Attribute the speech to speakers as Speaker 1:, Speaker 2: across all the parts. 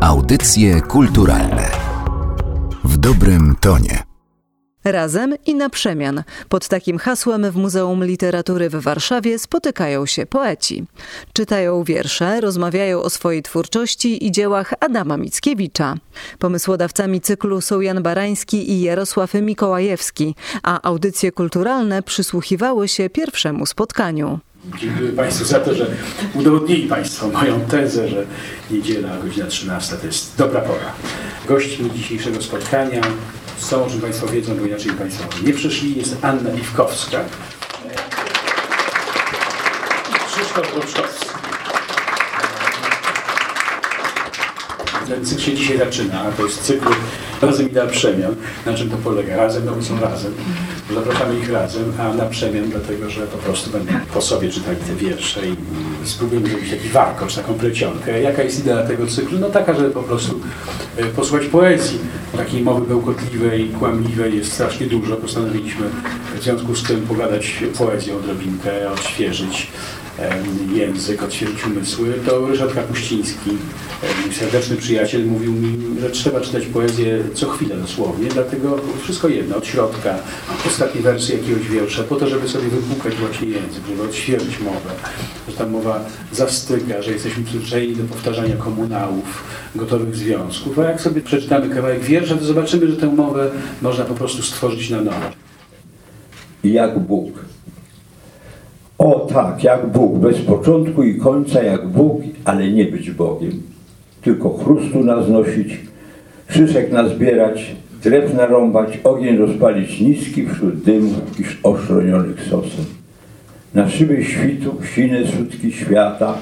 Speaker 1: Audycje kulturalne w dobrym tonie.
Speaker 2: Razem i na przemian. Pod takim hasłem w Muzeum Literatury w Warszawie spotykają się poeci. Czytają wiersze, rozmawiają o swojej twórczości i dziełach Adama Mickiewicza. Pomysłodawcami cyklu są Jan Barański i Jarosław Mikołajewski, a audycje kulturalne przysłuchiwały się pierwszemu spotkaniu.
Speaker 3: Dziękuję Państwu za to, że udowodnili Państwo moją tezę, że niedziela, godzina 13 to jest dobra pora. Gośćmi dzisiejszego spotkania są, czym Państwo wiedzą, bo inaczej Państwo nie przyszli, jest Anna Liwkowska i Krzysztof Boczkowski. Ten cykl się dzisiaj zaczyna, to jest cykl Razem i na przemian. Na czym to polega? Razem, no bo są razem. Zapraszamy ich razem, a na przemian dlatego, że po prostu będą po sobie czytali te wiersze i, spróbujemy zrobić taki warkocz, taką plecionkę. Jaka jest idea tego cyklu? No taka, żeby po prostu y, posłuchać poezji. Takiej mowy bełkotliwej, kłamliwej jest strasznie dużo. Postanowiliśmy w związku z tym pogadać poezją odrobinkę, odświeżyć język, odświeżyć umysły, to Ryszard Kapuściński, mój serdeczny przyjaciel, mówił mi, że trzeba czytać poezję co chwilę dosłownie, dlatego wszystko jedno, od środka, ostatnie wersy jakiegoś wiersza, po to, żeby sobie wypłukać właśnie język, żeby odświeżyć mowę, że ta mowa zastyga, że jesteśmy przyzwyczajeni do powtarzania komunałów, gotowych związków, a jak sobie przeczytamy kawałek wiersza, to zobaczymy, że tę mowę można po prostu stworzyć na nowo.
Speaker 4: Jak Bóg o tak, jak Bóg, bez początku i końca, jak Bóg, ale nie być Bogiem. Tylko chrustu nas nosić, szyszek nazbierać, drewna narąbać, ogień rozpalić niski wśród dymu i oszronionych sosem. Na szybie świtu, sine sutki świata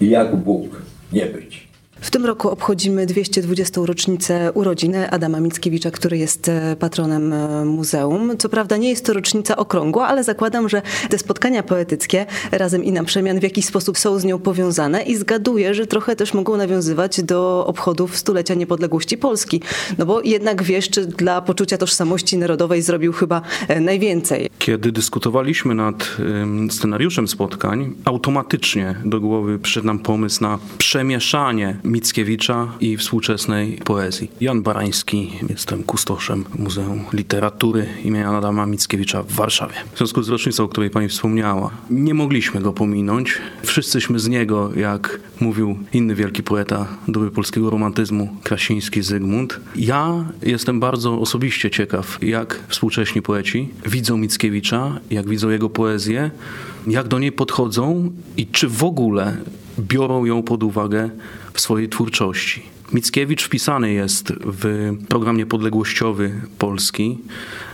Speaker 4: i jak Bóg nie być.
Speaker 2: Tym roku obchodzimy 220. rocznicę urodziny Adama Mickiewicza, który jest e, patronem e, muzeum. Co prawda nie jest to rocznica okrągła, ale zakładam, że te spotkania poetyckie razem i na przemian w jakiś sposób są z nią powiązane i zgaduję, że trochę też mogą nawiązywać do obchodów stulecia niepodległości Polski. No bo jednak wieszczy dla poczucia tożsamości narodowej zrobił chyba e, najwięcej.
Speaker 5: Kiedy dyskutowaliśmy nad scenariuszem spotkań, automatycznie do głowy przyszedł nam pomysł na przemieszanie Mickiewicza i współczesnej poezji. Jan Barański, jestem kustoszem Muzeum Literatury imienia Adama Mickiewicza w Warszawie. W związku z rocznicą, o której pani wspomniała, nie mogliśmy go pominąć. Wszyscyśmy z niego, jak mówił inny wielki poeta doby polskiego romantyzmu, Krasiński Zygmunt. Ja jestem bardzo osobiście ciekaw, jak współcześni poeci widzą Mickiewicza, jak widzą jego poezję, jak do niej podchodzą i czy w ogóle biorą ją pod uwagę w swojej twórczości. Mickiewicz wpisany jest w program niepodległościowy Polski.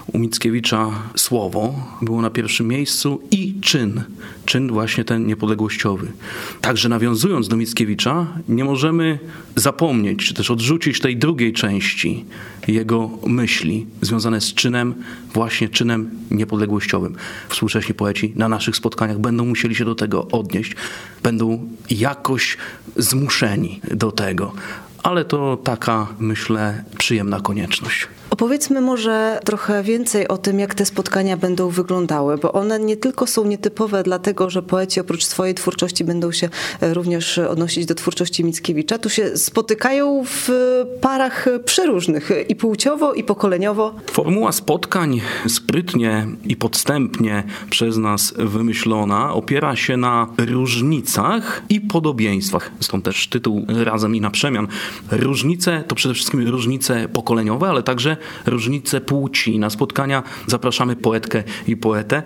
Speaker 5: U Mickiewicza słowo było na pierwszym miejscu i czyn, czyn właśnie ten niepodległościowy. Także nawiązując do Mickiewicza, nie możemy zapomnieć, czy też odrzucić tej drugiej części jego myśli, związane z czynem, właśnie czynem niepodległościowym. Współcześni poeci na naszych spotkaniach będą musieli się do tego odnieść, będą jakoś zmuszeni do tego ale to taka, myślę, przyjemna konieczność.
Speaker 2: Opowiedzmy może trochę więcej o tym, jak te spotkania będą wyglądały, bo one nie tylko są nietypowe dlatego, że poeci oprócz swojej twórczości będą się e, również odnosić do twórczości Mickiewicza. Tu się spotykają w parach przeróżnych i płciowo, i pokoleniowo.
Speaker 5: Formuła spotkań sprytnie i podstępnie przez nas wymyślona opiera się na różnicach i podobieństwach. Stąd też tytuł Razem i na przemian. Różnice to przede wszystkim różnice pokoleniowe, ale także różnice płci. Na spotkania zapraszamy poetkę i poetę.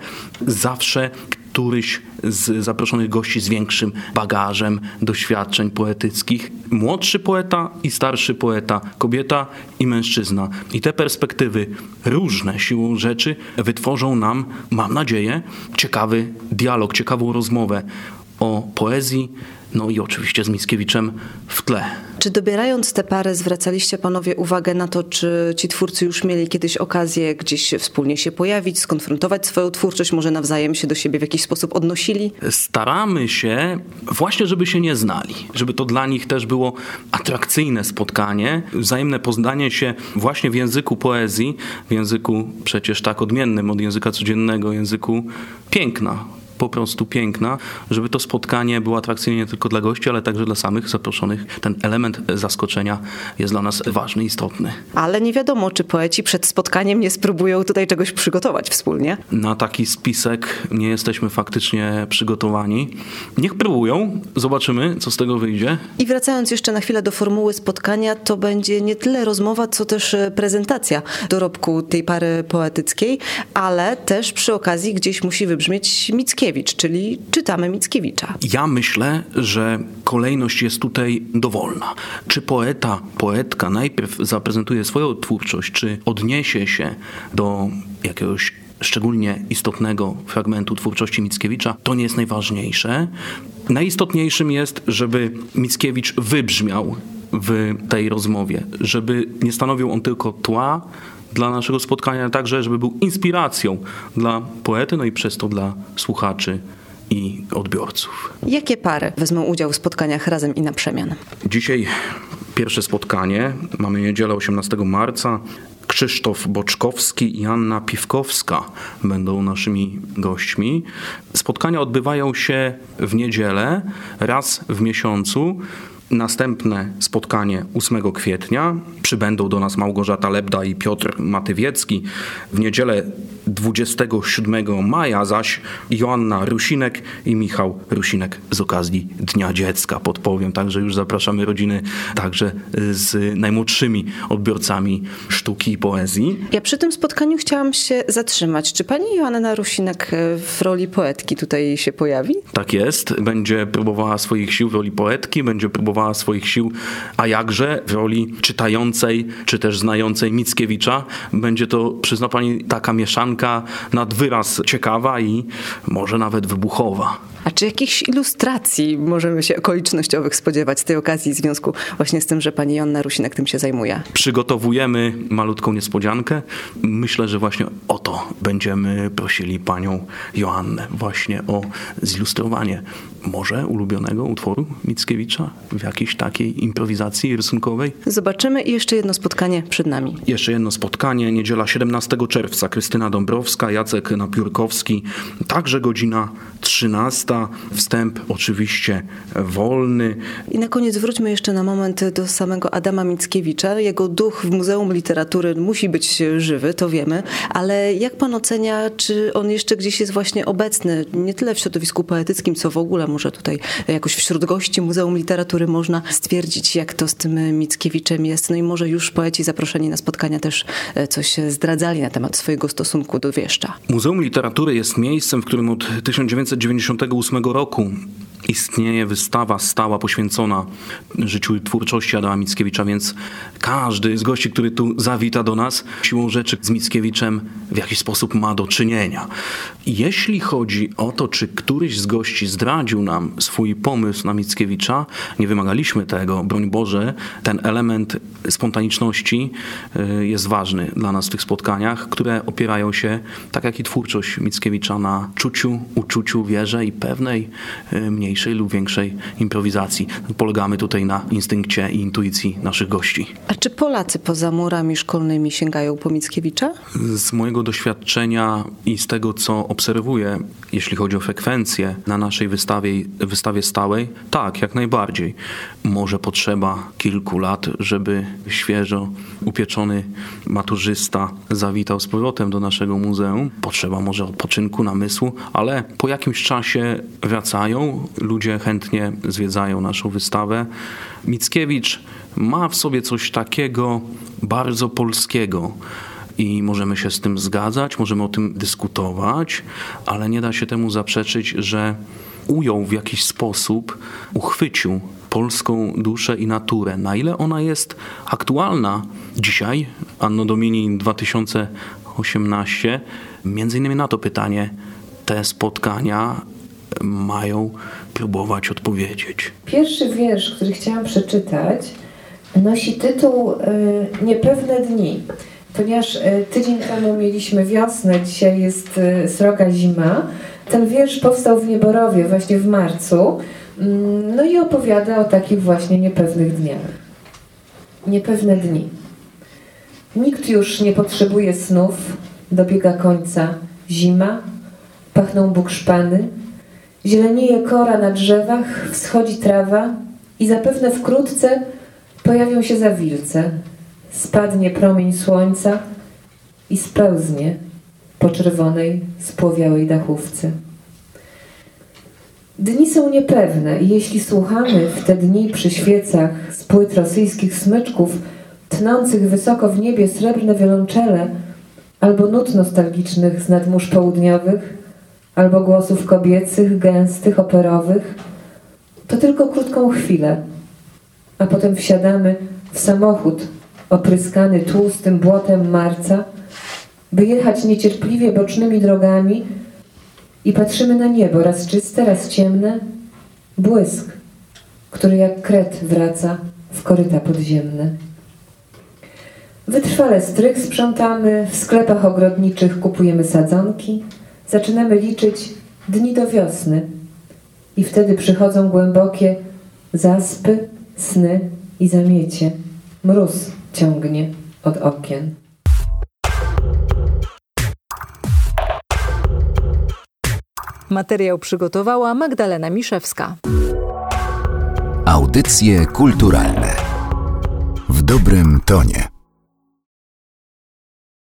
Speaker 5: Zawsze któryś z zaproszonych gości z większym bagażem doświadczeń poetyckich. Młodszy poeta i starszy poeta, kobieta i mężczyzna. I te perspektywy różne siłą rzeczy wytworzą nam, mam nadzieję, ciekawy dialog, ciekawą rozmowę o poezji, no i oczywiście z Mickiewiczem w tle.
Speaker 2: Czy dobierając tę parę zwracaliście panowie uwagę na to, czy ci twórcy już mieli kiedyś okazję gdzieś wspólnie się pojawić, skonfrontować swoją twórczość, może nawzajem się do siebie w jakiś sposób odnosili?
Speaker 5: Staramy się właśnie, żeby się nie znali, żeby to dla nich też było atrakcyjne spotkanie, wzajemne poznanie się właśnie w języku poezji, w języku przecież tak odmiennym od języka codziennego, języku piękna, po prostu piękna, żeby to spotkanie było atrakcyjne nie tylko dla gości, ale także dla samych zaproszonych. Ten element zaskoczenia jest dla nas ważny, istotny.
Speaker 2: Ale nie wiadomo, czy poeci przed spotkaniem nie spróbują tutaj czegoś przygotować wspólnie.
Speaker 5: Na taki spisek nie jesteśmy faktycznie przygotowani. Niech próbują, zobaczymy, co z tego wyjdzie.
Speaker 2: I wracając jeszcze na chwilę do formuły spotkania, to będzie nie tyle rozmowa, co też e, prezentacja dorobku tej pary poetyckiej, ale też przy okazji gdzieś musi wybrzmieć Mickiewicz, czyli czytamy Mickiewicza.
Speaker 5: Ja myślę, że kolejność jest tutaj dowolna. Czy poeta, poetka najpierw zaprezentuje swoją twórczość, czy odniesie się do jakiegoś szczególnie istotnego fragmentu twórczości Mickiewicza, to nie jest najważniejsze. Najistotniejszym jest, żeby Mickiewicz wybrzmiał w tej rozmowie, żeby nie stanowił on tylko tła dla naszego spotkania, także żeby był inspiracją dla poety, no i przez to dla słuchaczy i odbiorców.
Speaker 2: Jakie pary wezmą udział w spotkaniach razem i na przemian?
Speaker 5: Dzisiaj pierwsze spotkanie, mamy niedzielę 18 marca. Krzysztof Boczkowski i Anna Piwkowska będą naszymi gośćmi. Spotkania odbywają się w niedzielę, raz w miesiącu. Następne spotkanie 8 kwietnia. Przybędą do nas Małgorzata Lebda i Piotr Matywiecki. W niedzielę 27 maja zaś Joanna Rusinek i Michał Rusinek z okazji Dnia Dziecka. Podpowiem, także już zapraszamy rodziny także z najmłodszymi odbiorcami sztuki i poezji.
Speaker 2: Ja przy tym spotkaniu chciałam się zatrzymać. Czy pani Joanna Rusinek w roli poetki tutaj się pojawi?
Speaker 5: Tak jest. Będzie próbowała swoich sił w roli poetki, będzie próbowała swoich sił, a jakże w roli czytającej, czy też znającej Mickiewicza. Będzie to, przyzna pani, taka mieszanka nad wyraz ciekawa i może nawet wybuchowa.
Speaker 2: A czy jakichś ilustracji możemy się okolicznościowych spodziewać z tej okazji w związku właśnie z tym, że pani Joanna Rusinek tym się zajmuje?
Speaker 5: Przygotowujemy malutką niespodziankę. Myślę, że właśnie o to będziemy prosili panią Joannę właśnie o zilustrowanie może ulubionego utworu Mickiewicza w jakiejś takiej improwizacji rysunkowej.
Speaker 2: Zobaczymy i jeszcze jedno spotkanie przed nami.
Speaker 5: Jeszcze jedno spotkanie, niedziela 17 czerwca, Krystyna Dąbrowska, Jacek Napiórkowski, także godzina 13, wstęp oczywiście wolny.
Speaker 2: I na koniec wróćmy jeszcze na moment do samego Adama Mickiewicza. Jego duch w Muzeum Literatury musi być żywy, to wiemy, ale jak pan ocenia, czy on jeszcze gdzieś jest właśnie obecny, nie tyle w środowisku poetyckim, co w ogóle może tutaj jakoś wśród gości Muzeum Literatury można stwierdzić, jak to z tym Mickiewiczem jest. No i może już poeci zaproszeni na spotkania też e, coś zdradzali na temat swojego stosunku do wieszcza.
Speaker 5: Muzeum Literatury jest miejscem, w którym od 1998 roku istnieje wystawa stała poświęcona życiu i twórczości Adama Mickiewicza, więc każdy z gości, który tu zawita do nas, siłą rzeczy z Mickiewiczem w jakiś sposób ma do czynienia. Jeśli chodzi o to, czy któryś z gości zdradził nam swój pomysł na Mickiewicza, nie wymagaliśmy tego, broń Boże, ten element spontaniczności y, jest ważny dla nas w tych spotkaniach, które opierają się, tak jak i twórczość Mickiewicza, na czuciu, uczuciu, wierze i pewnej y, mniejszej lub większej improwizacji. Polegamy tutaj na instynkcie i intuicji naszych gości.
Speaker 2: A czy Polacy poza murami szkolnymi sięgają po Mickiewicza?
Speaker 5: Z mojego doświadczenia i z tego, co obserwuję, jeśli chodzi o frekwencję na naszej wystawie, wystawie stałej, tak, jak najbardziej. Może potrzeba kilku lat, żeby świeżo upieczony maturzysta zawitał z powrotem do naszego muzeum. Potrzeba może odpoczynku, namysłu, ale po jakimś czasie wracają, ludzie chętnie zwiedzają naszą wystawę. Mickiewicz ma w sobie coś takiego bardzo polskiego i możemy się z tym zgadzać, możemy o tym dyskutować, ale nie da się temu zaprzeczyć, że ujął w jakiś sposób, uchwycił polską duszę i naturę. Na ile ona jest aktualna dzisiaj, Anno Domini 2018, między innymi na to pytanie te spotkania mają próbować odpowiedzieć.
Speaker 6: Pierwszy wiersz, który chciałam przeczytać, nosi tytuł y, Niepewne dni. Ponieważ y, tydzień temu mieliśmy wiosnę, dzisiaj jest y, sroga zima, ten wiersz powstał w Nieborowie właśnie w marcu. Mm, no i opowiada o takich właśnie niepewnych dniach. Niepewne dni. Nikt już nie potrzebuje snów, dobiega końca zima, pachną bukszpany, Zielenieje kora na drzewach, wschodzi trawa i zapewne wkrótce pojawią się zawilce. Spadnie promień słońca i spełznie po czerwonej, spłowiałej dachówce. Dni są niepewne i jeśli słuchamy w te dni przy świecach z płyt rosyjskich smyczków, tnących wysoko w niebie srebrne wiolonczele, albo nut nostalgicznych z nadmórz południowych, albo głosów kobiecych, gęstych, operowych, to tylko krótką chwilę, a potem wsiadamy w samochód opryskany tłustym błotem marca, by jechać niecierpliwie bocznymi drogami i patrzymy na niebo, raz czyste, raz ciemne, błysk, który jak kret wraca w koryta podziemne. Wytrwale strych sprzątamy, w sklepach ogrodniczych kupujemy sadzonki, zaczynamy liczyć dni do wiosny i wtedy przychodzą głębokie zaspy, sny i zamiecie. Mróz ciągnie od okien.
Speaker 7: Materiał przygotowała Magdalena Miszewska.
Speaker 1: Audycje kulturalne w dobrym tonie.